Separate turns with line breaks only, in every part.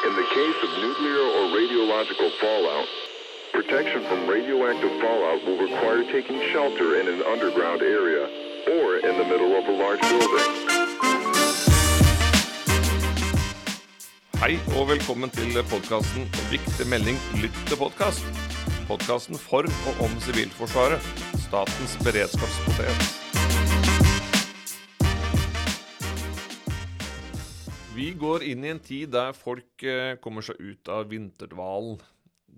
In the case of nuclear or radiological fallout, protection from radioactive fallout will require taking shelter in an underground area or in the middle of a large building.
Hei og velkommen til podkasten Viktig melding lytt til podkast. Podkasten for og om Sivilforsvaret, statens beredskapspotet. Vi går inn i en tid der folk eh, kommer seg ut av vinterdvalen.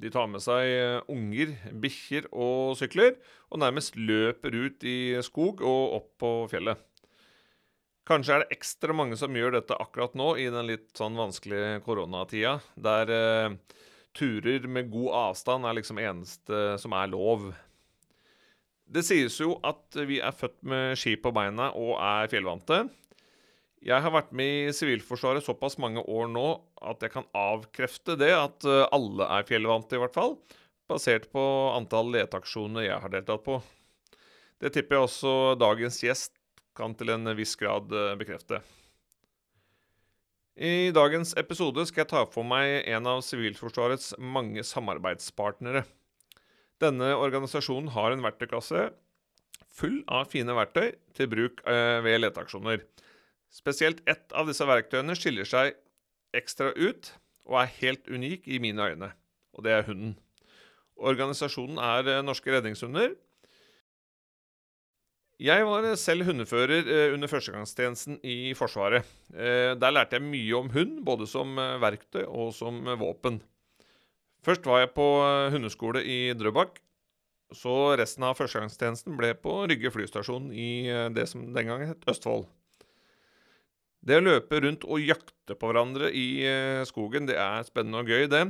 De tar med seg eh, unger, bikkjer og sykler, og nærmest løper ut i skog og opp på fjellet. Kanskje er det ekstra mange som gjør dette akkurat nå, i den litt sånn vanskelige koronatida, der eh, turer med god avstand er liksom eneste som er lov. Det sies jo at vi er født med ski på beina og er fjellvante. Jeg har vært med i Sivilforsvaret såpass mange år nå at jeg kan avkrefte det, at eh, alle er fjellvante, i hvert fall. Basert på antall leteaksjoner jeg har deltatt på. Det tipper jeg også dagens gjest kan til en viss grad eh, bekrefte. I dagens episode skal jeg ta for meg en av Sivilforsvarets mange samarbeidspartnere. Denne organisasjonen har en verktøyklasse full av fine verktøy til bruk eh, ved leteaksjoner. Spesielt ett av disse verktøyene skiller seg ekstra ut og er helt unik i mine øyne, og det er hunden. Organisasjonen er eh, Norske Redningshunder. Jeg var selv hundefører eh, under førstegangstjenesten i Forsvaret. Eh, der lærte jeg mye om hund, både som verktøy og som våpen. Først var jeg på hundeskole i Drøbak. Så resten av førstegangstjenesten ble på Rygge flystasjon i det som den gang het Østfold. Det å løpe rundt og jakte på hverandre i skogen, det er spennende og gøy, det.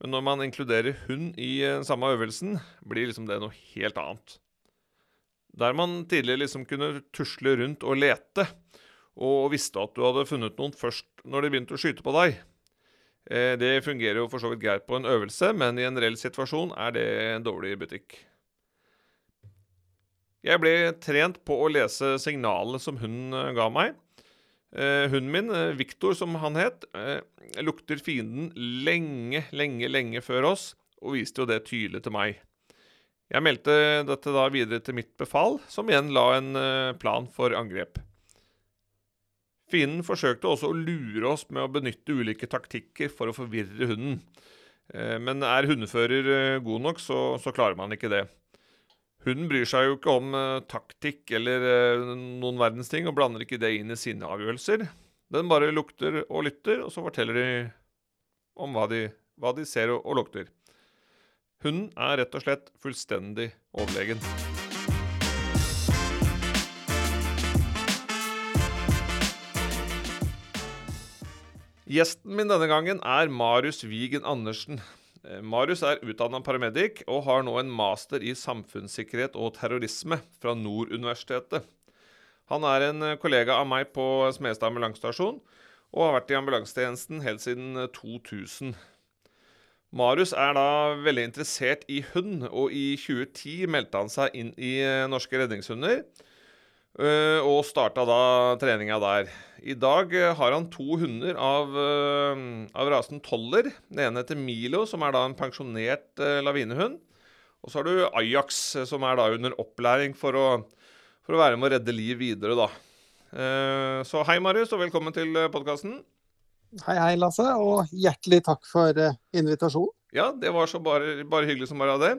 Men når man inkluderer hund i samme øvelsen, blir liksom det noe helt annet. Der man tidligere liksom kunne tusle rundt og lete, og visste at du hadde funnet noen først når de begynte å skyte på deg. Det fungerer jo for så vidt greit på en øvelse, men i en reell situasjon er det en dårlig butikk. Jeg ble trent på å lese signalene som hunden ga meg. Uh, hunden min, Viktor Victor som han het, uh, lukter fienden lenge, lenge, lenge før oss, og viste jo det tydelig til meg. Jeg meldte dette da videre til mitt befal, som igjen la en plan for angrep. Fienden forsøkte også å lure oss med å benytte ulike taktikker for å forvirre hunden. Men er hundefører god nok, så, så klarer man ikke det. Hunden bryr seg jo ikke om uh, taktikk eller uh, noen verdens ting, og blander ikke det inn i sine avgjørelser. Den bare lukter og lytter, og så forteller de om hva de, hva de ser og, og lukter. Hunden er rett og slett fullstendig overlegen. Gjesten min denne gangen er Marius Wigen Andersen. Eh, Marius er utdanna paramedic og har nå en master i samfunnssikkerhet og terrorisme fra Nord universitetet. Han er en eh, kollega av meg på Smestad ambulansestasjon og har vært i ambulansetjenesten helt siden 2000. Eh, Marius er da veldig interessert i hund, og i 2010 meldte han seg inn i Norske Redningshunder. Og starta da treninga der. I dag eh, har han to hunder av, eh, av rasen Toller. Den ene heter Milo, som er da en pensjonert lavinehund. Og så har du Ajax, som er da under opplæring for å, for å være med å redde liv videre, da. Så hei, Marius, og velkommen til podkasten.
Hei, hei, Lasse, og hjertelig takk for invitasjonen.
Ja, det var så bare, bare hyggelig som bare det.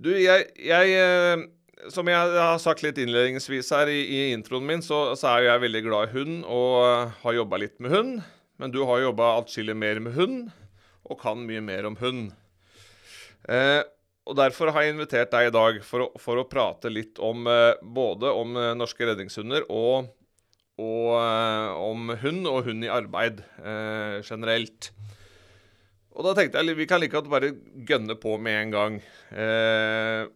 Du, jeg, jeg som jeg har sagt litt innledningsvis her i, i introen min, så, så, er jeg veldig glad i hund og har jobba litt med hund. Men du har jobba atskillig mer med hund, og kan mye mer om hund. Eh, og Derfor har jeg invitert deg i dag for å, for å prate litt om eh, både om eh, norske redningshunder og, og eh, om hund og hund i arbeid eh, generelt. Og da tenkte jeg vi kan like godt bare gønne på med en gang. Eh,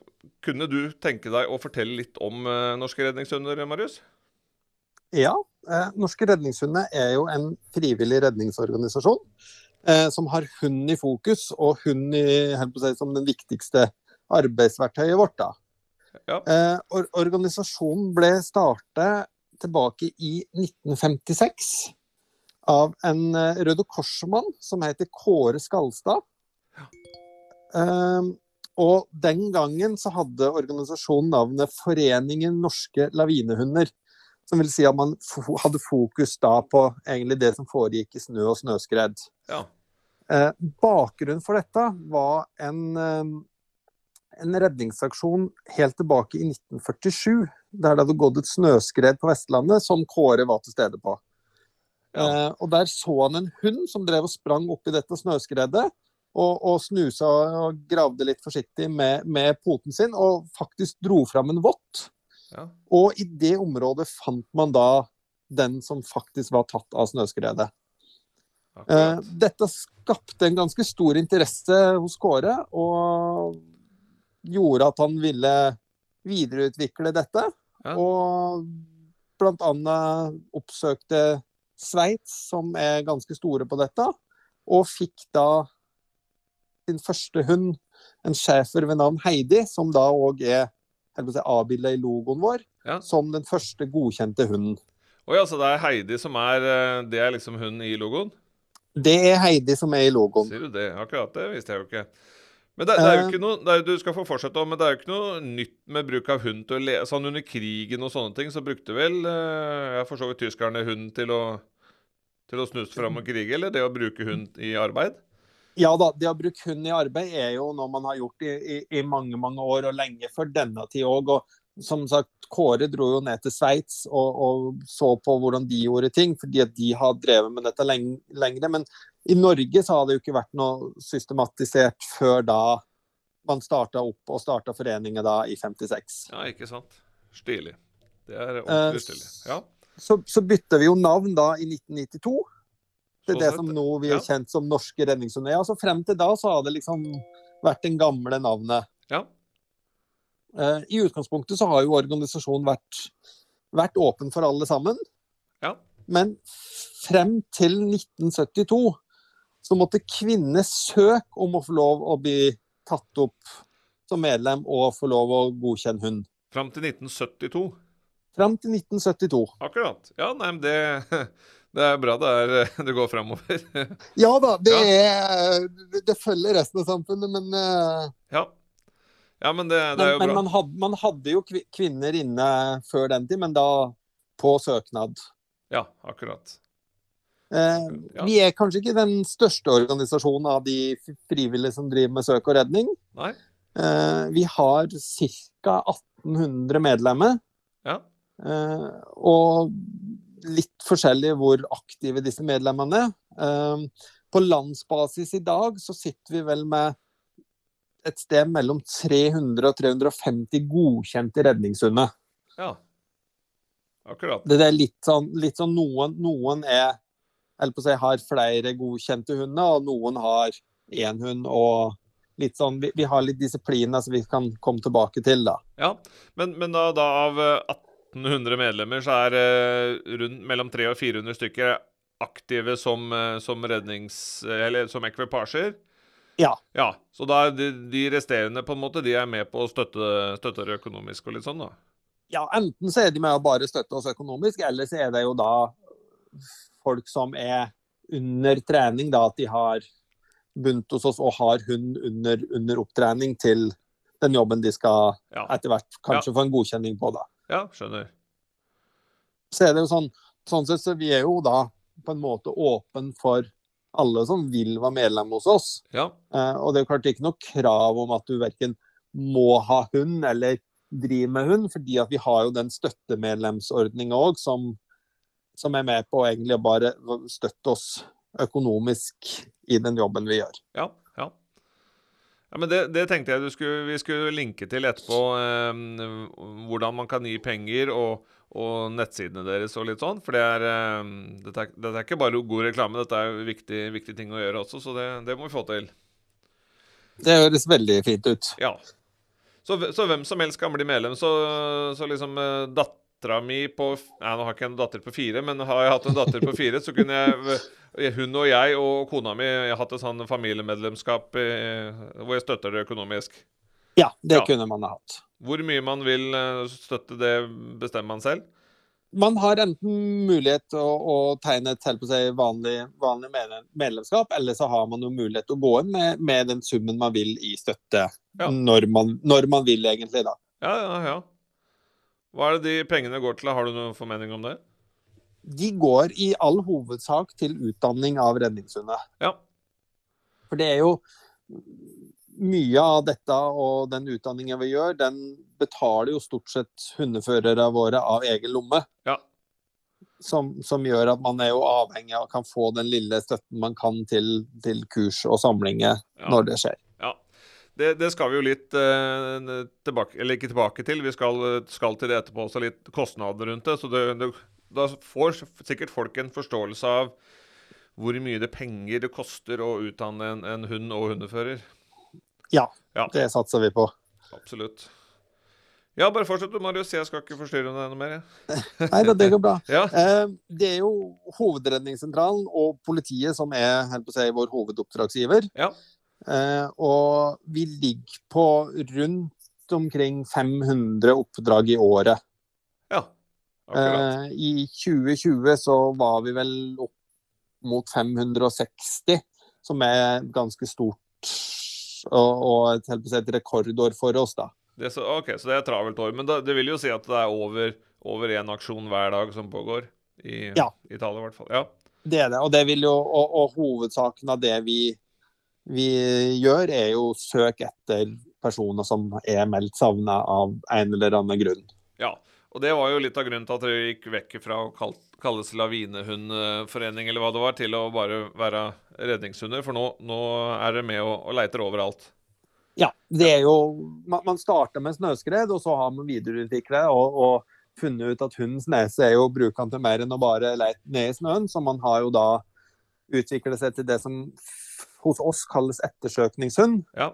kunne du tenke deg å fortelle litt om uh, Norske redningshunder, Marius?
Ja. Eh, Norske redningshunder er jo en frivillig redningsorganisasjon eh, som har hund i fokus, og hund i, si, som den viktigste arbeidsverktøyet vårt. da. Ja. Eh, or organisasjonen ble startet tilbake i 1956 av en eh, Røde Kors-mann som heter Kåre Skalstad. Um, og den gangen så hadde organisasjonen navnet Foreningen norske lavinehunder. Som vil si at man hadde fokus da på egentlig det som foregikk i snø og snøskred.
Ja.
Eh, bakgrunnen for dette var en, eh, en redningsaksjon helt tilbake i 1947. Der det hadde gått et snøskred på Vestlandet som Kåre var til stede på.
Ja.
Eh, og Der så han en hund som drev og sprang opp i dette snøskredet. Og, og snusa og gravde litt forsiktig med, med poten sin, og faktisk dro fram en vott.
Ja.
Og i det området fant man da den som faktisk var tatt av snøskredet. Eh, dette skapte en ganske stor interesse hos Kåre, og gjorde at han ville videreutvikle dette.
Ja.
Og blant annet oppsøkte Sveits, som er ganske store på dette, og fikk da sin første hund, en schæfer ved navn Heidi, som da òg er jeg si, avbilda i logoen vår,
Ja.
som den første godkjente hunden.
Oi, altså det er Heidi som er eh, Det er liksom hun i logoen?
Det er Heidi som er i logoen.
Sier du det? Akkurat det visste jeg jo ikke. Men det, det er jo
Eh.
ikke noe det er, Du skal få fortsette, men det er jo ikke noe nytt med bruk av hund til å le... Sånn under krigen og sånne ting, så brukte vel jeg ja, for så vidt tyskerne hund til å til å snuse fram og krige, eller det å bruke hund i arbeid?
Ja da, det å bruke hund i arbeid er jo noe man har gjort i, i, i mange mange år, og lenge før denne tid òg. Og som sagt, Kåre dro jo ned til Sveits og, og så på hvordan de gjorde ting, fordi at de har drevet med dette lenge, lengre. Men i Norge så har det jo ikke vært noe systematisert før da man starta opp og starta foreningen da i 56.
Ja, ikke sant? Stilig. Det er
Eh,
ordentlig stilig. Ja.
Så, så bytta vi jo navn da i 1992. Til det som nå vi er kjent som Norske redningshunder. Ja, så frem til da så har det liksom vært det gamle navnet.
ja.
Eh, I utgangspunktet så har jo organisasjonen vært, vært åpen for alle sammen.
Ja.
Men frem til 1972 så måtte kvinner søke om å få lov å bli tatt opp som medlem og få lov å godkjenne hund.
Fram til 1972.
Fram til 1972.
Akkurat. Ja, nei, men det, det er bra det, er, det går framover.
Ja da, det, er, det følger resten av samfunnet, men, uh...
ja. ja, men det, det er jo
men
bra.
man, hadde, man hadde jo kvinner inne før den tid, men da på søknad.
Ja, akkurat.
Eh,
Ja.
Vi er kanskje ikke den største organisasjonen av de frivillige som driver med søk og redning.
Nei?
Eh, vi har ca. 1800 medlemmer,
Ja.
eh, og litt forskjellig hvor aktive disse medlemmene er. Eh, på landsbasis i dag så sitter vi vel med et sted mellom 300 og 350 godkjente redningshunder.
ja. Akkurat.
Det er litt sånn, litt sånn noen, noen er eller på å si, har flere godkjente hunder, og noen har én hund. og litt sånn, vi, vi har litt disipliner som vi kan komme tilbake til. da.
Ja, men, men da, da av eh, 1800 medlemmer så er eh, rundt mellom 300 og 400 stykker aktive som, eh, som rednings... Eller som ekvipasjer.
Ja.
Ja, Så da de, de resterende på en måte, de er med på å støtte, støtte det økonomisk og litt sånn, da?
ja, Enten så er de med å bare støtte oss økonomisk, eller så er det jo da folk som er under trening, da, at de har begynt hos oss og har hund under, under opptrening til den jobben de skal
Ja,
etter hvert kanskje få en godkjenning på. da.
Ja skjønner.
så er det jo sånn, sånn sett så vi er jo da på en måte åpen for alle som vil være medlem hos oss.
Ja,
Eh, og det er jo klart ikke noe krav om at du verken må ha hund eller drive med hund, fordi at vi har jo den støttemedlemsordninga òg, som, som er med på egentlig å bare støtte oss økonomisk i den jobben vi gjør.
ja, ja. Ja, men det, det tenkte jeg du skulle, vi skulle linke til etterpå. Eh, hvordan man kan gi penger, og, og nettsidene deres og litt sånn. For det er, eh, dette, er, dette er ikke bare god reklame, dette er jo viktig, viktig ting å gjøre også. Så det, det må vi få til.
Det høres veldig fint ut.
Ja. Så, så hvem som helst kan bli medlem. Så, så liksom eh, dattera mi på Nei, nå har ikke en datter på fire, men har jeg hatt en datter på fire, så kunne jeg Hun og jeg og kona mi jeg har hatt et sånn familiemedlemskap eh, hvor jeg støtter det økonomisk.
Ja, det
Ja.
kunne man ha hatt.
Hvor mye man vil eh, støtte, det bestemmer man selv.
man har enten mulighet til å, å tegne et på seg vanlig, vanlig medlemskap, eller så har man jo mulighet til å gå inn med, med den summen man vil i støtte.
Ja.
Når, man, når man vil, egentlig, da.
Ja, ja, ja. Hva er det de pengene går til? Har du noen formening om det?
De går i all hovedsak til utdanning av redningshunder.
Ja.
For det er jo mye av dette og den utdanningen vi gjør, den betaler jo stort sett hundeførere våre av egen lomme.
Ja.
Som, som, gjør at man er jo avhengig av kan få den lille støtten man kan til, til kurs og samlinger
Ja.
når det skjer.
Det, det skal vi jo litt eh, tilbake Eller ikke tilbake til. Vi skal, skal til det etterpå også, litt kostnader rundt det. Så det, det, da får sikkert folk en forståelse av hvor mye det penger det koster å utdanne en, en hund og hundefører.
Ja,
Ja.
det satser vi på.
Absolutt. Ja, bare fortsett du, Marius. Jeg skal ikke forstyrre deg noe mer. jeg.
Nei da, det går bra.
Ja.
Eh, Det er jo Hovedredningssentralen og politiet som er helt på å si, vår hovedoppdragsgiver.
Ja.
Eh, Og vi ligger på rundt omkring 500 oppdrag i året.
ja. Akkurat.
Eh, I 2020 så var vi vel opp mot 560, som er ganske stort og, og et, rekordår for oss, da.
Det, så, ok, så det er travelt år. Men da, det vil jo si at det er over over én aksjon hver dag som pågår. I,
Ja.
i tallet, i hvert fall. Ja.
Det er det. Og, det vil jo, og, og hovedsaken av det vi, vi gjør, er jo søk etter personer som er meldt savna av en eller annen grunn.
ja. Og det var jo litt av grunnen til at dere gikk vekk fra å kal kalles lavinehundforening, eller hva det var, til å bare være redningshunder. For nå, nå er dere med og, og leiter overalt.
Ja, det er jo Man, man starter med snøskred, og så har man videreutviklet og, og funnet ut at hundens nese er jo brukende til mer enn å bare leite ned i snøen. Så man har jo da utviklet seg til det som hos oss kalles ettersøkningshund.
Ja.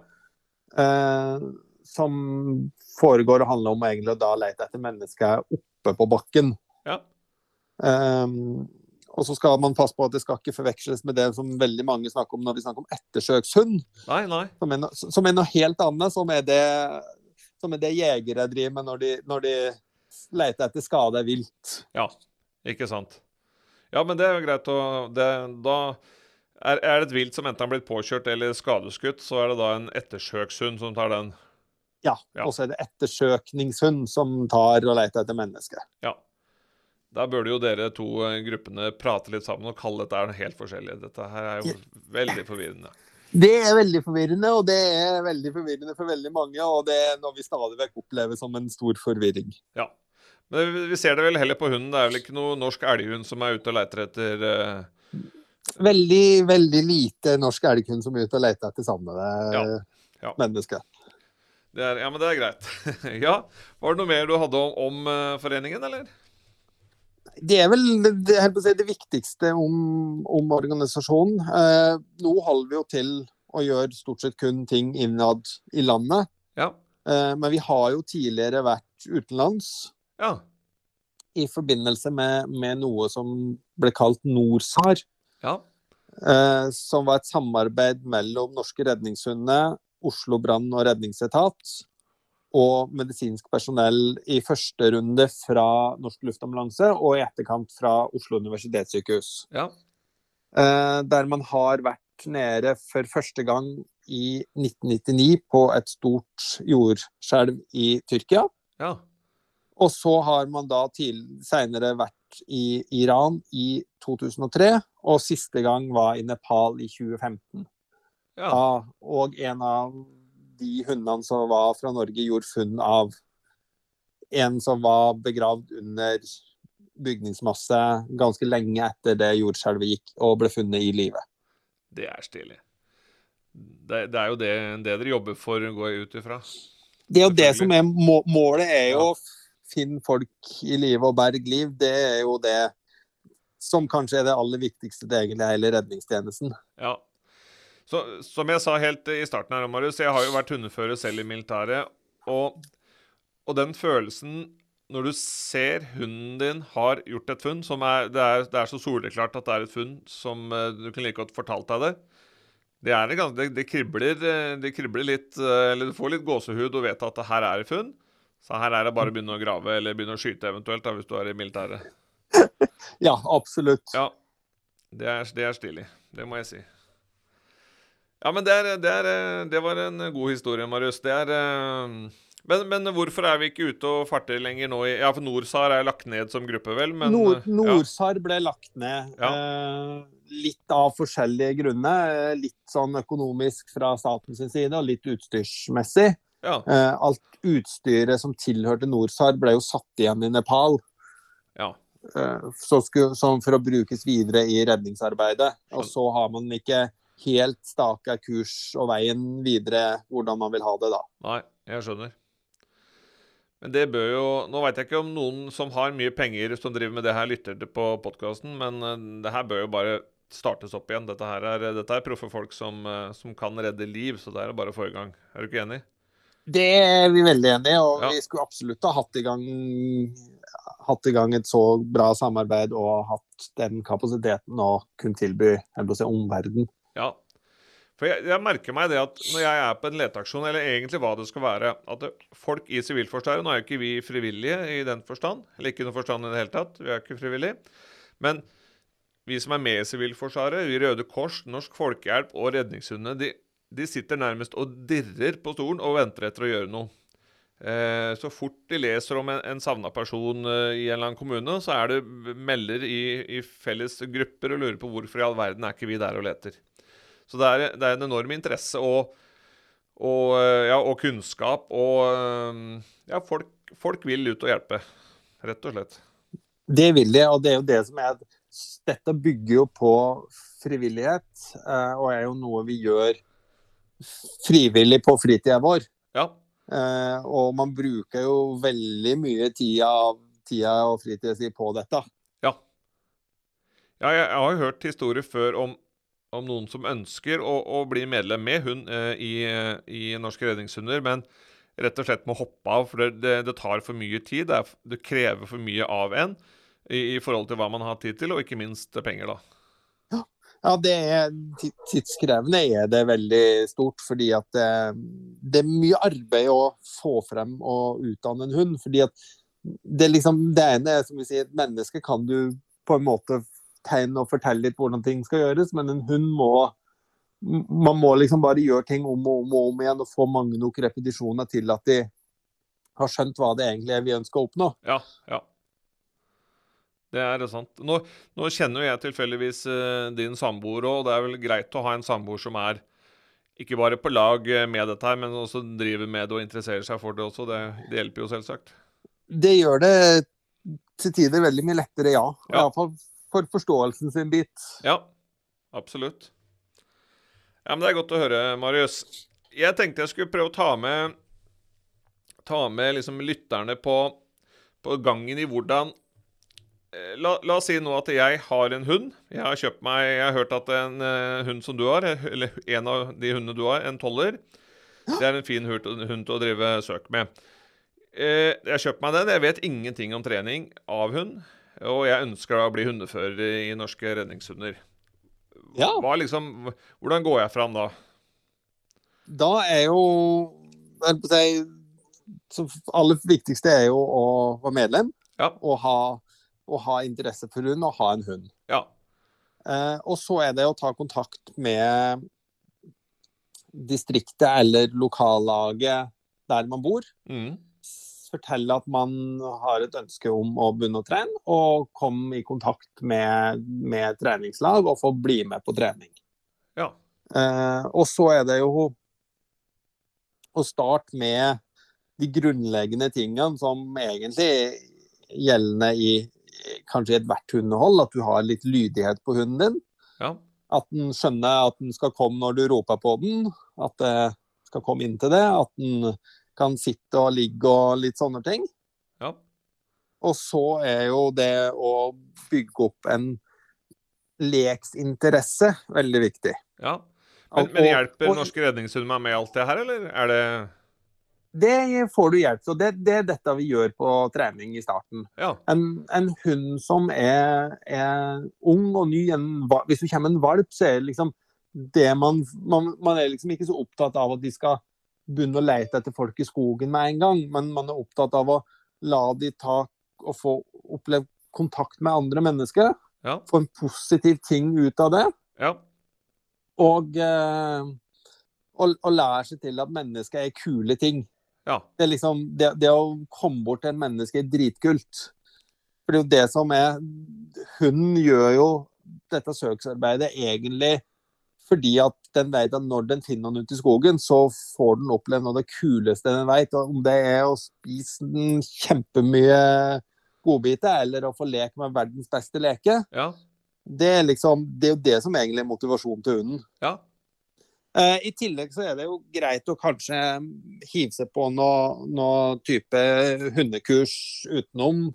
Eh, som foregår og handler om egentlig å da lete etter mennesker oppe på bakken.
Ja.
Eh, og så skal man passe på at det skal ikke forveksles med det som veldig mange snakker om når vi snakker om ettersøkshund,
Nei, nei.
som er, no, som er noe helt annet. Som er det, som er det jegere driver med når de, når de leter etter skade vilt.
Ja, ikke sant. Ja, men det er jo greit å det, Da er, er det et vilt som enten har blitt påkjørt eller skadeskutt, så er det da en ettersøkshund som tar den.
Ja,
Ja.
Og så er det ettersøkningshund som tar og leter etter mennesker.
Ja. Da burde jo dere to eh, gruppene prate litt sammen og kalle dette her helt forskjellig. Dette her er jo veldig forvirrende.
Det er veldig forvirrende, og det er veldig forvirrende for veldig mange. Og det er noe vi stadig vekk opplever som en stor forvirring.
Ja. Men vi- ser det vel heller på hunden. Det er vel ikke noe norsk elghund som er ute og leter etter eh,
Veldig, veldig lite norsk elghund som er ute og leter etter savnede
Ja, ja.
mennesker.
det er, Ja, men det er greit. ja. Var det noe mer du hadde om, om eh, foreningen, eller?
Det er vel det, si, det viktigste om, om organisasjonen. Eh, nå holder vi jo til å gjøre stort sett kun ting innad i landet.
Ja.
Eh, men vi har jo tidligere vært utenlands
Ja.
i forbindelse med, med noe som ble kalt NORSAR.
Ja.
eh, som var et samarbeid mellom norske redningshunder, Oslo brann- og redningsetat og medisinsk personell i første runde fra Norsk Luftambulanse og i etterkant fra Oslo universitetssykehus.
Ja.
Eh, der man har vært nede for første gang i 1999 på et stort jordskjelv i Tyrkia.
Ja.
Og så har man da seinere vært i Iran i 2003, og siste gang var i Nepal i 2015.
Ja.
Da, og en av de hundene som var fra Norge, gjorde funn av en som var begravd under bygningsmasse ganske lenge etter det jordskjelvet gikk, og ble funnet i live.
Det er stilig. Det, det er jo det, det dere jobber for, går jeg ut ifra.
Det er jo det som er må målet, er jo å finne folk i live og berg liv. Det er jo det som kanskje er det aller viktigste det egentlig er i redningstjenesten.
Ja. Så, som jeg sa helt i starten her, Marius, jeg har jo vært hundefører selv i militæret. Og, og den følelsen når du ser hunden din har gjort et funn som er Det er, det er så soleklart at det er et funn som eh, du kunne like godt fortalt deg det. Det, det, det, kribler, eh, det kribler litt eh, Eller du får litt gåsehud og vet at det her er et funn. Så her er det bare å begynne å grave eller begynne å skyte eventuelt, da, hvis du er i militæret.
Ja, absolutt.
Ja, det er, det er stilig. Det må jeg si. Ja, men det, er, det, er, det var en god historie, Marius. Det er eh, men, men, hvorfor er vi ikke ute og farter lenger nå? Ja, for NorSAR er lagt ned som gruppe, vel? Men,
Nord, NorSAR ja. ble lagt ned. Ja. Eh, litt av forskjellige grunner. Litt sånn økonomisk fra statens side, og litt utstyrsmessig. Ja. Eh, alt utstyret som tilhørte NorSAR, ble jo satt igjen i Nepal.
Ja.
Eh, skulle, som for å brukes videre i redningsarbeidet. Og så har man ikke helt staka kurs og veien videre hvordan man vil ha det da.
Nei, jeg skjønner. Men det bør jo Nå veit jeg ikke om noen som har mye penger som driver med det her, lytter på podkasten, men eh, det her bør jo bare startes opp igjen. Dette her er, dette er proffe folk som, eh, som, kan redde liv, så det er bare å få i gang. Er du ikke enig?
Det er vi veldig enig i, og ja. vi skulle absolutt ha hatt i, gang, hatt i gang et så bra samarbeid og hatt den kapasiteten å kunne tilby si, omverdenen.
Ja, for jeg, jeg, merker meg det at når jeg er på en leteaksjon, eller egentlig hva det skal være At folk i Sivilforsvaret Nå er jo ikke vi frivillige i den forstand, eller ikke i noen forstand i det hele tatt. Vi er ikke frivillige. Men vi som er med i Sivilforsvaret, vi Røde Kors, Norsk Folkehjelp og Redningshundene, de, de, sitter nærmest og dirrer på stolen og venter etter å gjøre noe. Eh, så fort de leser om en, en savna person eh, i en eller annen kommune, så er det melder i, i felles grupper og lurer på hvorfor i all verden er ikke vi der og leter. Så det er, det er en enorm interesse og, og, eh, ja, og kunnskap. Og ja, folk, folk, vil ut og hjelpe, rett og slett.
Det vil de, og det er jo det som er Dette bygger jo på frivillighet, og er jo noe vi gjør frivillig på fritida vår.
Ja.
Og man bruker jo veldig mye tida, tida og fritida si på dette.
Ja. ja jeg, jeg har jo hørt historier før om om noen som ønsker å, å bli medlem med hund eh, i, i, Norske Redningshunder, men rett og slett må hoppe av. For det, det, det tar for mye tid. Det, er, det, krever for mye av en i, i, forhold til hva man har tid til, og ikke minst penger, da.
Ja, det er tidskrevende er det veldig stort. Fordi at det, det, er mye arbeid å få frem og utdanne en hund. fordi at det, liksom, det ene er som vi sier, et menneske kan du på en måte tegne og fortelle litt hvordan ting skal gjøres, men en hund må man må liksom bare gjøre ting om og om og om igjen og få mange nok repetisjoner til at de har skjønt hva det egentlig er vi ønsker å oppnå.
Ja, ja. Det er sant. Nå, nå kjenner jeg tilfeldigvis uh, din samboer òg, og det er vel greit å ha en samboer som er ikke bare på lag med dette her, men også driver med det og interesserer seg for det også. Det, det hjelper jo selvsagt.
Det gjør det til tider veldig mye lettere, ja. ja. Iallfall for forståelsen sin bit.
Ja, absolutt. Ja, men Det er godt å høre, Marius. Jeg tenkte jeg skulle prøve å ta med, ta med liksom lytterne på, på gangen i hvordan eh, La, la, oss si nå at jeg har en hund. Jeg har kjøpt meg, jeg har hørt at en uh, hund som du har, eller en av de hundene du har, en toller, det er en fin hund, hund til å drive søk med. Uh, jeg har kjøpt meg den. Jeg vet ingenting om trening av hund. Og jeg ønsker da å bli hundefører i norske redningshunder.
Ja.
Hva liksom, hvordan går jeg fram da?
Da er jo si, Det aller viktigste er jo å være medlem.
Ja.
Og, ha, og ha interesse for hund og ha en hund.
Ja.
Eh, og så er det å ta kontakt med distriktet eller lokallaget der man bor.
Mm
fortelle at man har et ønske om å begynne å trene, og komme i kontakt med, med treningslag og få bli med på trening.
Ja.
Eh, og så er det jo å starte med de grunnleggende tingene som egentlig gjeldende i kanskje i ethvert hundehold, at du har litt lydighet på hunden din.
Ja.
At den skjønner at den skal komme når du roper på den, at det skal komme inn til det. At den kan sitte og ligge og litt sånne ting.
Ja.
Og så er jo det å bygge opp en leksinteresse veldig viktig.
Ja. Men, men hjelper Norske Redningshunder meg med alt det her, eller er det
det får du hjelp til. Det, det, er dette vi gjør på trening i starten.
Ja.
En, en, hund som er, er, ung og ny, en, hvis du kommer en valp, så er det liksom det man, man, man er liksom ikke så opptatt av at de skal begynne å lete etter folk i skogen med en gang, men man er opptatt av å la de ta og få oppleve kontakt med andre mennesker.
Ja.
Få en positiv ting ut av det.
Ja.
Og, eh, og, og lære seg til at mennesker er kule ting.
Ja.
Det, er liksom, det, det å komme bort til en menneske er dritkult. For det er jo det som er Hun gjør jo dette søksarbeidet egentlig fordi at den vet at når den finner noen ute i skogen, så får den oppleve noe av det kuleste den vet. Om det er å spise den kjempemye godbiter, eller å få leke med verdens beste leke,
Ja.
det er liksom Det er jo det som egentlig er motivasjonen til hunden.
Ja.
Eh, I tillegg så er det jo greit å kanskje hive seg på noe, noe type hundekurs utenom.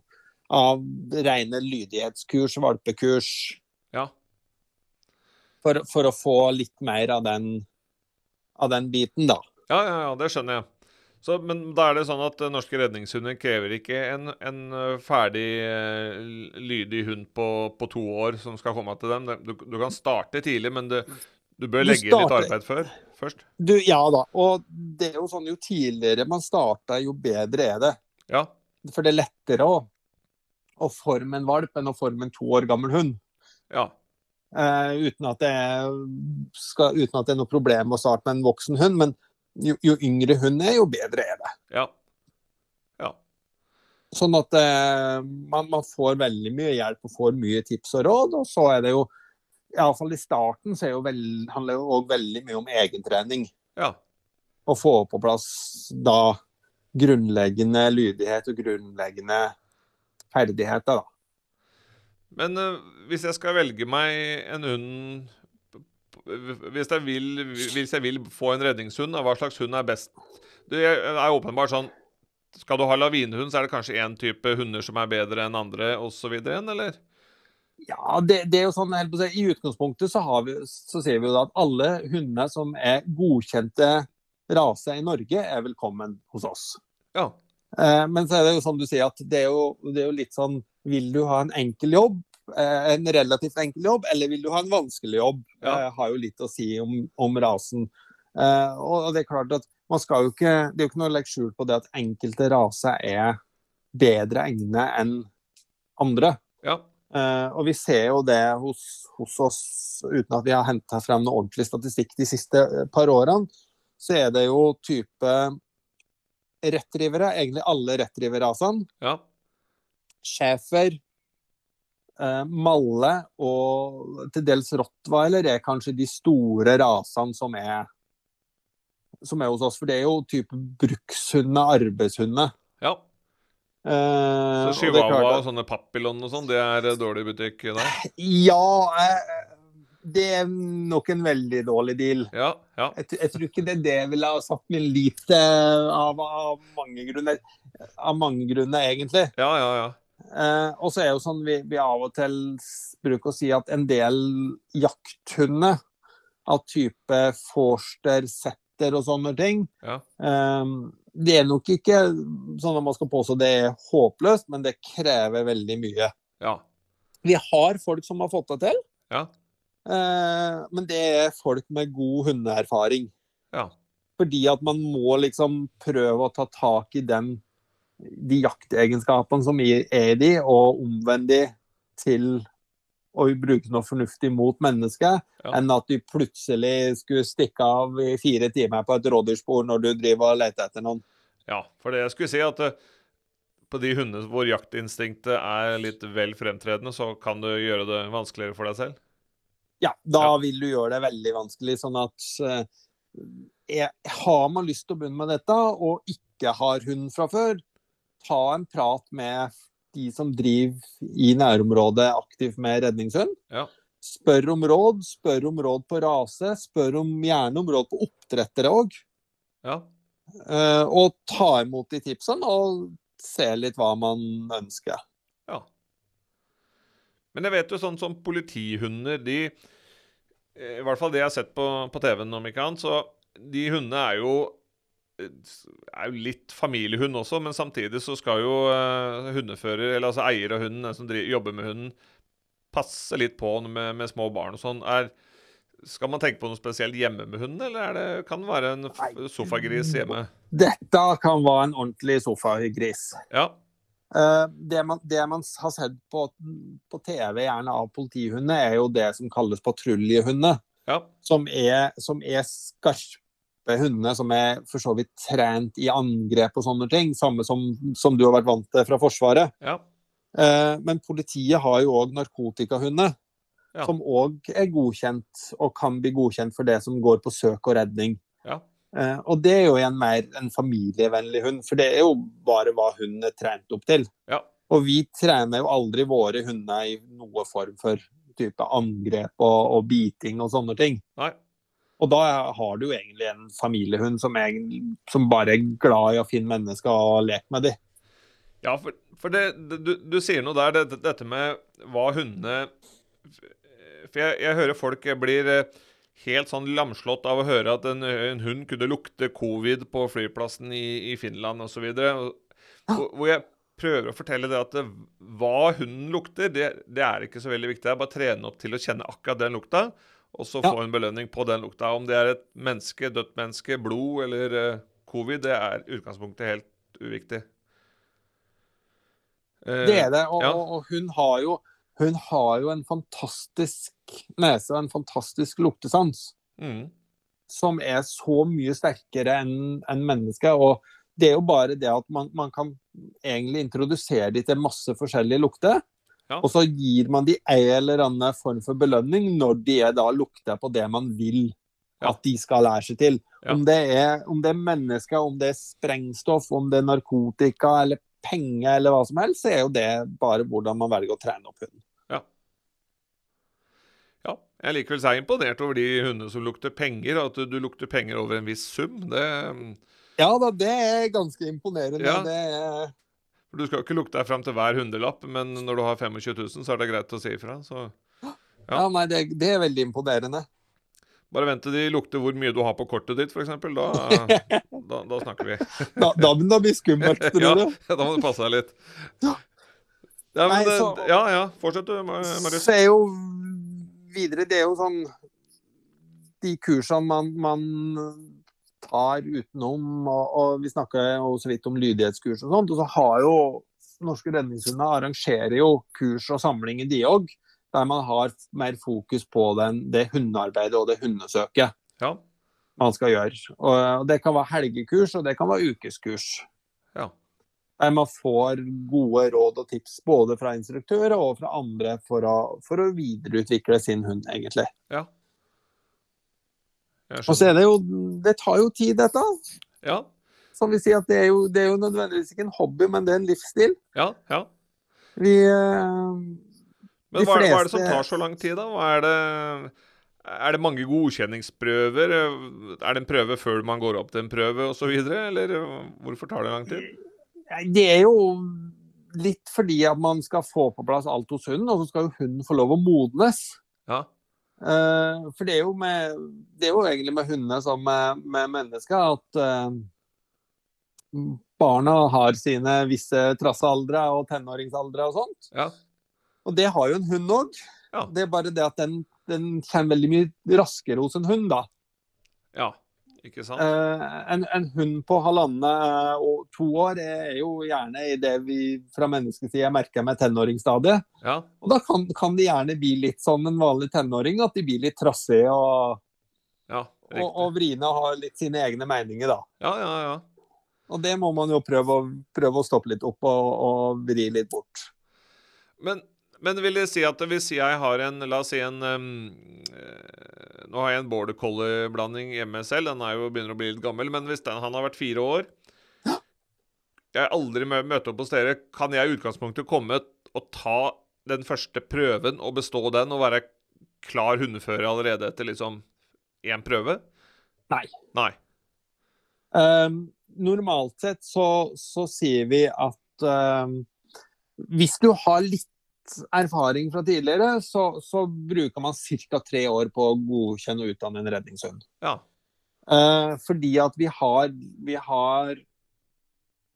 Av rene lydighetskurs, valpekurs.
Ja.
For, for å få litt mer av den, av den biten, da.
Ja, ja, ja, det skjønner jeg. Så, men da er det sånn at eh, norske redningshunder krever ikke en, en eh, ferdig lydig hund på, på to år som skal komme til dem. Du, du kan starte tidlig, men det, du bør
Du
legge inn litt arbeid før, først.
Du, ja da. Og det er jo sånn jo tidligere man starter, jo bedre er det.
Ja.
For det er lettere å, å forme en valp enn å forme en to år gammel hund.
Ja.
Eh, uten, at det skal, uten at det er noe problem å starte med en voksen hund. Men jo, jo yngre hund er, jo bedre er det.
Ja. Ja.
Sånn at eh, man, man får veldig mye hjelp og får mye tips og råd. Og så er det jo, iallfall i starten, så er jo vel, handler det jo veldig mye om egentrening.
ja.
Å få på plass da grunnleggende lydighet og grunnleggende ferdigheter, da.
Men uh, hvis jeg skal velge meg en hund hvis jeg, vil, hvis jeg vil få en redningshund, hva slags hund er best? Det er åpenbart sånn Skal du ha lavinehund, så er det kanskje én type hunder som er bedre enn andre, osv. igjen, eller?
Ja, det, det er jo sånn, helt på å I utgangspunktet så, har vi, så sier vi jo at alle hundene som er godkjente rase i Norge, er velkommen hos oss.
Ja.
Eh, men så er det jo sånn du sier, at det er jo, det er jo litt sånn Vil du ha en enkel jobb, eh, en relativt enkel jobb, eller vil du ha en vanskelig jobb?
Ja.
Eh, har jo litt å si om, om rasen. Eh, og det er klart at man skal jo ikke Det er jo ikke noe å legge skjul på det at enkelte raser er bedre egnet enn andre.
Ja.
Eh, og vi ser jo det hos, hos oss, uten at vi har henta frem noe ordentlig statistikk de siste eh, par årene, så er det jo type rettrivere, egentlig alle rettriverrasene.
Ja.
Schæfer, eh, Malle og til dels rottweiler er kanskje de store rasene som er som er hos oss. For det er jo type brukshunder, arbeidshunder.
ja.
Eh,
Så chihuahua
og,
og sånne papillon og sånn, det er eh, dårlig butikk der?
Ja, eh, det er nok en veldig dårlig deal.
Ja. Ja.
Jeg, jeg tror ikke det er det jeg ville ha satt min lit til av, av mange grunner. Av mange grunner, egentlig.
Ja, ja, ja.
Eh, og så er jo sånn vi, vi av og til bruker å si at en del jakthunder av type forster, setter og sånne ting
Ja.
eh, Det er nok ikke sånn at man skal påstå det er håpløst, men det krever veldig mye.
Ja.
Vi har folk som har fått det til,
Ja.
eh, men det er folk med god hundeerfaring.
ja.
Fordi at man må liksom prøve å ta tak i den, de jaktegenskapene som er i de, og omvende de til å bruke noe fornuftig mot mennesket,
Ja.
enn at du plutselig skulle stikke av i fire timer på et rådyrspor når du driver og leter etter noen.
Ja, for det jeg skulle si at eh, på de hundene hvor jaktinstinktet er litt vel fremtredende, så kan du gjøre det vanskeligere for deg selv.
Ja, da
Ja.
vil du gjøre det veldig vanskelig. Sånn at eh, har man lyst til å begynne med dette, og ikke har hund fra før, ta en prat med de som driver i nærområdet aktivt med redningshund.
Ja.
Spør om råd, spør om råd på rase, spør om, gjerne om råd på oppdrettere òg.
Ja.
og ta imot de tipsene, og se litt hva man ønsker.
Ja. Men jeg vet jo sånn som politihunder, de I hvert fall det jeg har sett på, på TV-en, om ikke annet, så de hundene er jo er jo litt familiehund også, men samtidig så skal jo eh, hundefører, eller altså eier av hunden, den som driver, jobber med hunden, passe litt på med, med små barn og sånn. Skal man tenke på noe spesielt hjemme med hunden, eller er det, kan det være en sofagris hjemme?
Dette kan være en ordentlig sofagris.
Ja.
Eh, det, man, det man har sett på, på TV, gjerne av politihunder, er jo det som kalles patruljehunder.
Ja.
Som er, som er skarpe hundene som er for så vidt trent i angrep og sånne ting. Samme som, som du har vært vant til fra Forsvaret.
Ja.
Eh, men politiet har jo òg narkotikahunder.
Ja.
Som òg er godkjent, og kan bli godkjent for det som går på søk og redning.
Ja.
Eh, og det er jo igjen mer en familievennlig hund, for det er jo bare hva hunden er trent opp til.
Ja.
Og vi trener jo aldri våre hunder i noe form for type angrep og, og biting og sånne ting.
Nei.
Og da har du jo egentlig en familiehund som, er, som bare er glad i å finne mennesker og leke med dem.
Ja, for, for det, du, du sier noe der, det, dette med hva hundene For jeg, jeg hører folk blir eh, helt sånn lamslått av å høre at en, en hund kunne lukte covid på flyplassen i, i Finland osv. Hvor jeg prøver å fortelle det at det, hva hunden lukter, det, det er ikke så veldig viktig. Det er bare å trene opp til å kjenne akkurat den lukta, og så
Ja.
få en belønning på den lukta. Om det er et menneske, dødt menneske, blod eller uh, covid, det er utgangspunktet helt uviktig. Uh,
Det er det, og,
ja.
og, hun, har jo, hun har jo en fantastisk nese og en fantastisk luktesans.
Mm.
som er så mye sterkere enn en mennesket. Og det er jo bare det at man, man kan egentlig introdusere de til masse forskjellige lukter.
Ja.
Og så gir man de en eller annen form for belønning når de da lukter på det man vil at de skal lære seg til.
Ja.
Om, det er, om det er mennesker, om det er sprengstoff, om det er narkotika eller penger eller hva som helst, så er jo det bare hvordan man velger å trene opp hunden.
Ja, jeg er likevel seg imponert over de hundene som lukter penger. At du, du lukter penger over en viss sum. Det,
Ja da, det er ganske imponerende.
Ja.
Det er
for du skal jo ikke lukte deg fram til hver hundrelapp, men når du har 25 000, så er det greit å si ifra. Så Ja.
Ja, nei, det, det er veldig imponerende.
bare vent til de lukter hvor mye du har på kortet ditt, f.eks. Da, da, da snakker vi.
Da, da begynner det å bli skummelt, tror
ja,
du.
da må du passe deg litt.
Ja.
Ja, men,
Nei, så-
ja, ja. Fortsett du, Marius.
Så er jo videre Det er jo sånn De kursene man, man tar utenom, og, og vi snakker jo så vidt om lydighetskurs og sånt, og så har jo Norske Redningshunder arrangerer jo kurs og samlinger, de òg, der man har mer fokus på den, det hundearbeidet og det hundesøket
Ja.
man skal gjøre. Og Det kan være helgekurs, og det kan være ukeskurs.
ja.
Der man får gode råd og tips både fra instruktører og fra andre for å, for å videreutvikle sin hund, egentlig.
ja.
Og så er det jo Det tar jo tid, dette.
Ja,
Som vi sier at det er jo, det er jo nødvendigvis ikke en hobby, men det er en livsstil.
ja, ja.
Vi eh,
Men hva, er- hva er det som tar så lang tid, da? Hva er det Er det mange godkjenningsprøver? Er det en prøve før man går opp til en prøve osv.? Eller hvorfor tar det lang tid?
Det er jo litt fordi at man skal få på plass alt hos hunden, og så skal jo hunden få lov å modnes.
Ja.
Eh, For det er jo, med, det er jo egentlig med hundene som med, med mennesker at eh, barna har sine visse trassealdre og tenåringsaldre og sånt.
Ja.
Og det har jo en hund òg.
Ja.
Det er bare det at den, den kommer veldig mye raskere hos en hund, da.
ja.
Eh, en, en hund på halvannet og to år er jo gjerne i det vi fra menneskesida merker med tenåringsstadiet.
Ja.
Og da kan, kan de gjerne bli litt som en vanlig tenåring, at de blir litt trassige og,
Ja,
og, og vriene og har litt sine egne meninger, da.
Ja, ja, ja.
Og det må man jo prøve å, prøve å stoppe litt opp og, og vri litt bort.
Men, men vil det si at hvis jeg har en La oss si en eh, Nå har jeg en border collie-blanding hjemme selv. Den er jo begynner å bli litt gammel. Men hvis den, han har vært fire år Jeg aldri mø møtt opp hos dere. Kan jeg i utgangspunktet komme og ta den første prøven og bestå den, og være klar hundefører allerede etter liksom én prøve?
Nei.
Nei.
Um, normalt sett så, så sier vi at um, hvis du har litt erfaring fra tidligere, så, så bruker man ca. tre år på å godkjenne og utdanne en redningshund.
Ja.
Eh, fordi at vi har, vi har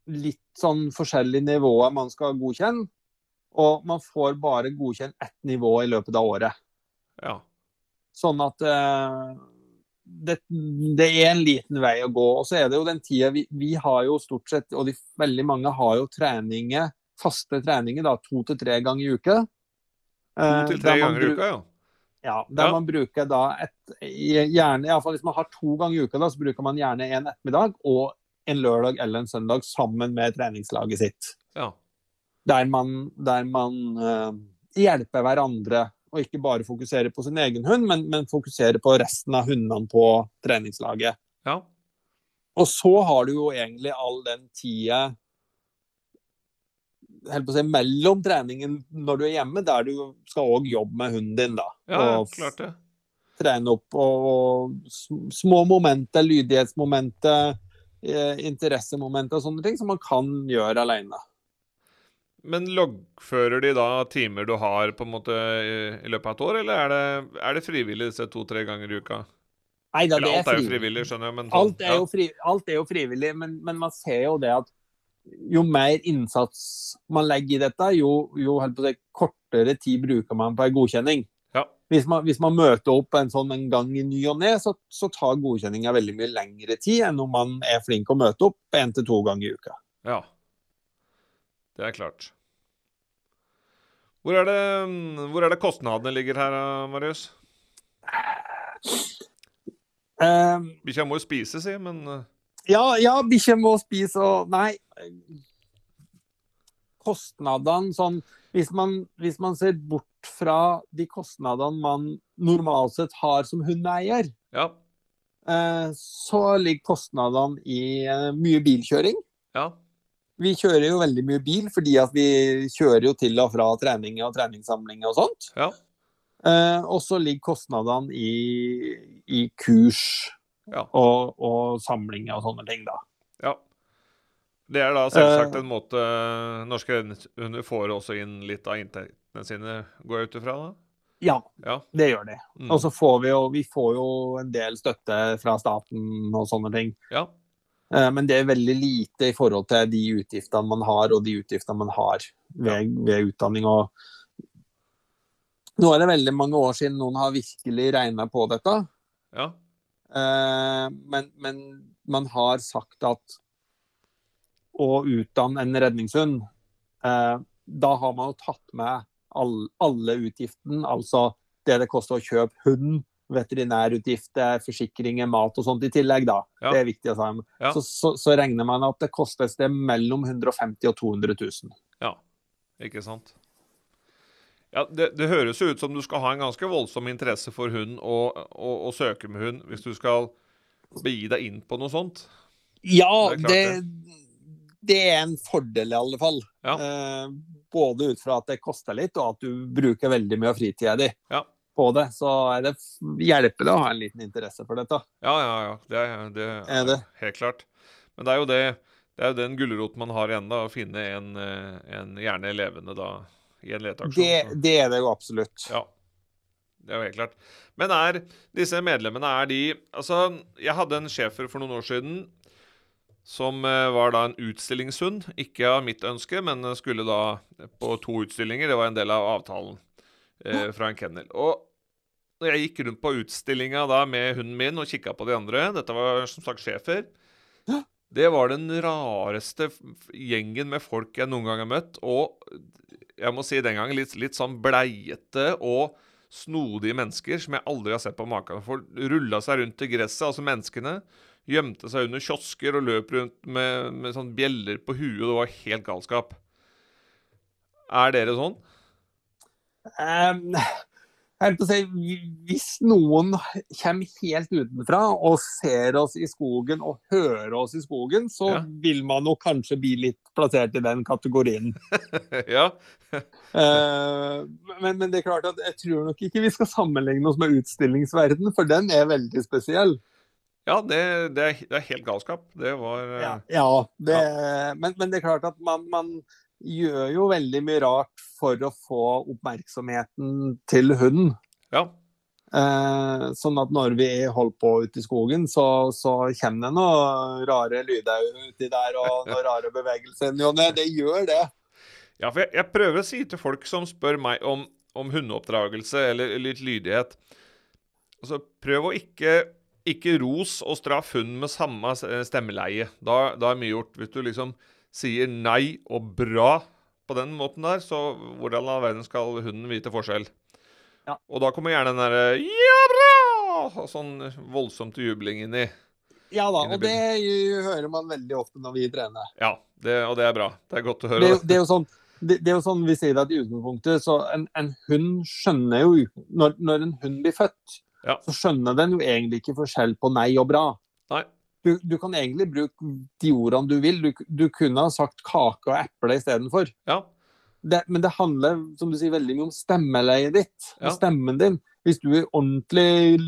litt sånn forskjellige nivåer man skal godkjenne. Og man får bare godkjent ett nivå i løpet av året.
Ja.
Sånn at eh, det, det, er en liten vei å gå. Og så er det jo den tida vi, vi har jo stort sett, og de, veldig mange har jo treninger, faste treninger da, to til tre ganger i uka.
To til tre ganger i uka, ja.
Ja, der ja. man bruker da et gjerne, iallfall Hvis man har to ganger i uka, da, så bruker man gjerne en ettermiddag og en lørdag eller en søndag sammen med treningslaget sitt.
Ja.
Der man, der man uh, hjelper hverandre og ikke bare fokuserer på sin egen hund, men, men fokuserer på resten av hundene på treningslaget.
Ja.
Og så har du jo egentlig all den tida si, mellom treningen når du er hjemme, der du skal òg jobbe med hunden din. da.
Ja, og klart det.
Trene opp og små momenter, lydighetsmomenter, eh, interessemomenter og sånne ting som man kan gjøre alene.
Men loggfører de da timer du har på en måte i, løpet av et år, eller er det, er det frivillig disse to-tre ganger i uka?
Nei, da,
eller
alt
er jo frivillig, skjønner jeg.
Men sånn, alt, er ja. fri, alt, er jo frivillig, men, men, man ser jo det at jo mer innsats man legger i dette, jo, jo det, kortere tid bruker man på en godkjenning.
Ja.
Hvis, man, hvis, man, møter opp en sånn en gang i ny og ne, så, så tar godkjenninga veldig mye lengre tid enn om man er flink å møte opp én til to ganger i uka.
Ja, det er klart. Hvor er det, hvor er det kostnadene ligger her, Marius?
Um,
Bikkja må jo spise, si, men eh.
Ja, ja bikkja må spise og Nei. Kostnadene sånn hvis man, hvis man, ser bort fra de kostnadene man normalt sett har som hundeeier,
ja.
eh, så ligger kostnadene i eh, mye bilkjøring.
Ja.
Vi kjører jo veldig mye bil fordi at vi kjører jo til og fra trening og treningssamling og sånt.
Ja.
Eh, og så ligger kostnadene i, i kurs
ja.
og, og samlinger og sånne ting, da.
Ja. Det er da selvsagt en måte norske hunder får også inn litt av inntektene sine, går jeg ut ifra?
Ja,
ja,
det gjør de. Mm. Og så får vi jo, vi får jo en del støtte fra staten og sånne ting.
Ja.
Eh, men det er veldig lite i forhold til de utgiftene man har, og de utgiftene man har ved, ved utdanning. og nå er det veldig mange år siden noen har virkelig regna på dette.
Ja.
Eh, men, men, man har sagt at å utdanne en redningshund, eh, da har man jo tatt med alle utgiftene. Altså det det koster å kjøpe hund, veterinærutgifter, forsikringer, mat og sånt i tillegg, da. Ja. Det er viktig å si. Ja. Så, så, så, regner man at det koster et sted mellom 150 og 200 000.
Ja, ikke sant. Ja, det, det, høres jo ut som du skal ha en ganske voldsom interesse for hund og, og, og søke med hund hvis du skal begi deg inn på noe sånt.
Ja, det, det, det er en fordel i alle fall.
Ja.
Eh, både ut fra at det koster litt, og at du bruker veldig mye av fritida di.
Ja
på det, så er det hjelper det å ha en liten interesse for dette.
Ja, ja, ja. Det er, det er, er det? helt klart. Men det er jo det det er jo den gulroten man har igjen, da, å finne en, eh, en gjerne levende da, i en leteaksjon.
Det, det, er det jo absolutt.
Ja. Det er jo helt klart. Men er disse medlemmene er de Altså, jeg hadde en schæfer for noen år siden som eh, var da en utstillingshund. Ikke av mitt ønske, men skulle da på to utstillinger. Det var en del av avtalen eh, fra en kennel. Og når jeg gikk rundt på utstillinga da med hunden min og kikka på de andre Dette var som sagt schæfer. Det var den rareste gjengen med folk jeg noen gang har møtt. Og jeg må si den gangen litt, litt sånn bleiete og snodige mennesker som jeg aldri har sett på maken. Folk rulla seg rundt i gresset, altså menneskene. Gjemte seg under kiosker og løp rundt med, med sånn bjeller på huet. Det var helt galskap. Er dere sånn?
Um, si, hvis noen kommer helt utenfra og ser oss i skogen og hører oss i skogen, så ja. vil man nok kanskje bli litt plassert i den kategorien.
ja.
uh, men, men, det er klart at jeg tror nok ikke vi skal sammenligne oss med utstillingsverdenen, for den er veldig spesiell.
Ja, det, det, er, det er, helt galskap. Det var uh...
Ja, ja det, men, men, det er klart at man, man gjør jo veldig mye rart for å få oppmerksomheten til hunden.
Ja.
Eh, sånn at når vi holder på ute i skogen, så, så kommer det noen rare lyder uti der, og noen rare bevegelser. Jo, det gjør det.
Ja, for jeg, jeg, prøver å si til folk som spør meg om, om hundeoppdragelse eller litt lydighet Altså, prøv å ikke ikke ros og straff hunden med samme stemmeleie. Da, da er mye gjort. Hvis du liksom sier nei og bra på den måten der, så hvordan i all verden skal hunden vite forskjell?
Ja.
Og da kommer gjerne den derre ja, bra! Og sånn voldsomt jubling inni.
Ja da, og det hører man veldig ofte når vi trener.
Ja, det, og det er bra. Det er godt å høre.
Det, det er jo sånn det, det er jo sånn vi sier det at i utgangspunktet, så en, en hund skjønner jo når, når en hund blir født,
Ja.
så skjønner den jo egentlig ikke forskjell på nei og bra.
Nei.
Du, du kan egentlig bruke de ordene du vil. Du, du kunne ha sagt kake og eple istedenfor.
Ja.
Det, men det handler som du sier, veldig mye om stemmeleiet ditt.
Ja.
og Stemmen din. Hvis du er ordentlig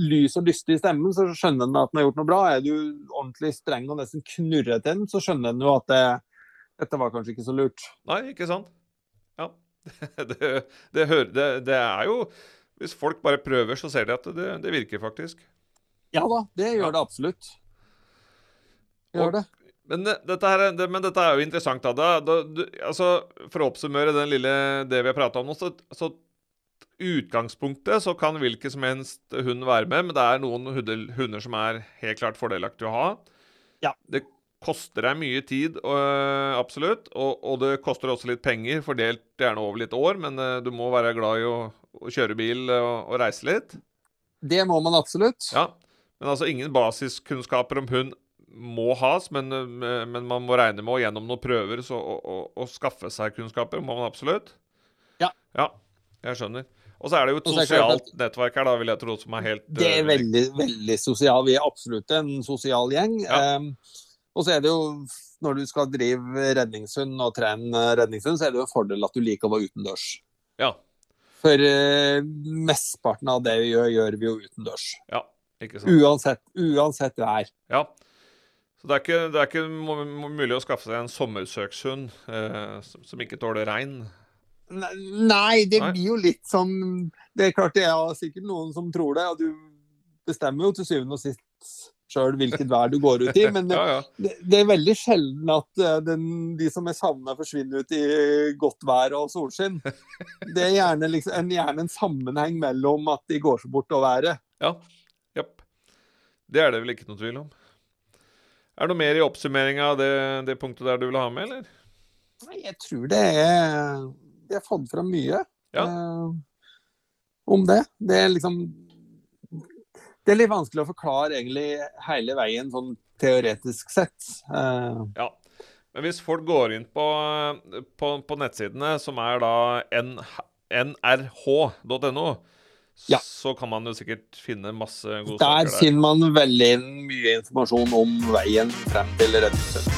lys og lystig i stemmen, så skjønner den at den har gjort noe bra. Er du ordentlig streng og nesten knurret til den, så skjønner den jo at det, dette var kanskje ikke så lurt.
Nei, ikke sant? Ja. Det, det, det, det er jo Hvis folk bare prøver, så ser de at det, det virker faktisk.
Ja da, det gjør
Ja.
det absolutt. Gjør
Og-
det.
Men dette, her, er- det, men dette er jo interessant. Da. Da, da, du, altså, for å oppsummere den lille, det vi har prata om nå, så, så utgangspunktet så kan hvilken som helst hund være med, men det er noen hunder, hunder som er helt klart fordelaktige å ha.
Ja.
Det koster deg mye tid, øh, absolutt, og, og det koster også litt penger, fordelt gjerne over litt år, men øh, du må være glad i å, å kjøre bil og, og reise litt.
Det må man absolutt.
Ja, men altså ingen basiskunnskaper om hund må has, men, øh, men man må regne med å gjennom noen prøver så, å, å skaffe seg kunnskaper må man absolutt.
Ja.
Ja, jeg skjønner. Og så er det jo et
Og
sosialt nettverk her, da, vil jeg tro, som er helt
Det er
eh,
veldig, veldig sosial. Vi er absolutt en sosial gjeng.
Ja.
Ehm, og så er det jo, når du skal drive redningshund og trene redningshund, så er det jo en fordel at du liker å være utendørs.
Ja.
For eh, mesteparten av det vi gjør, gjør vi jo utendørs.
Ja, ikke sant.
Uansett, uansett vær.
Ja. Så det er ikke, det er ikke mu- mu- mulig å skaffe seg en sommersøkshund eh, som, som ikke tåler regn.
Nei, det
Nei.
blir jo litt sånn Det er klart det er sikkert noen som tror det, og du bestemmer jo til syvende og sist sjøl hvilket vær du går ut i. Men
Ja, ja.
det, det er veldig sjelden at eh, den, de som er savna, forsvinner ut i godt vær og solskinn. Det er gjerne, liksom, en, gjerne en sammenheng mellom at de går så bort og været.
Ja. Japp. Det er det vel ikke noe tvil om. Er det noe mer i oppsummeringa av det, det punktet der du vil ha med, eller?
Nei, Jeg tror det er Jeg har fått fram mye
Ja.
eh, om det. Det er liksom Det er litt vanskelig å forklare egentlig hele veien sånn teoretisk sett. Uh,
Ja. Men hvis folk går inn på, på, på nettsidene, som er da nrh.no,
Ja.
så kan man jo sikkert finne masse gode
der
saker der. Der
finner man veldig mye informasjon om veien frem til redningshund.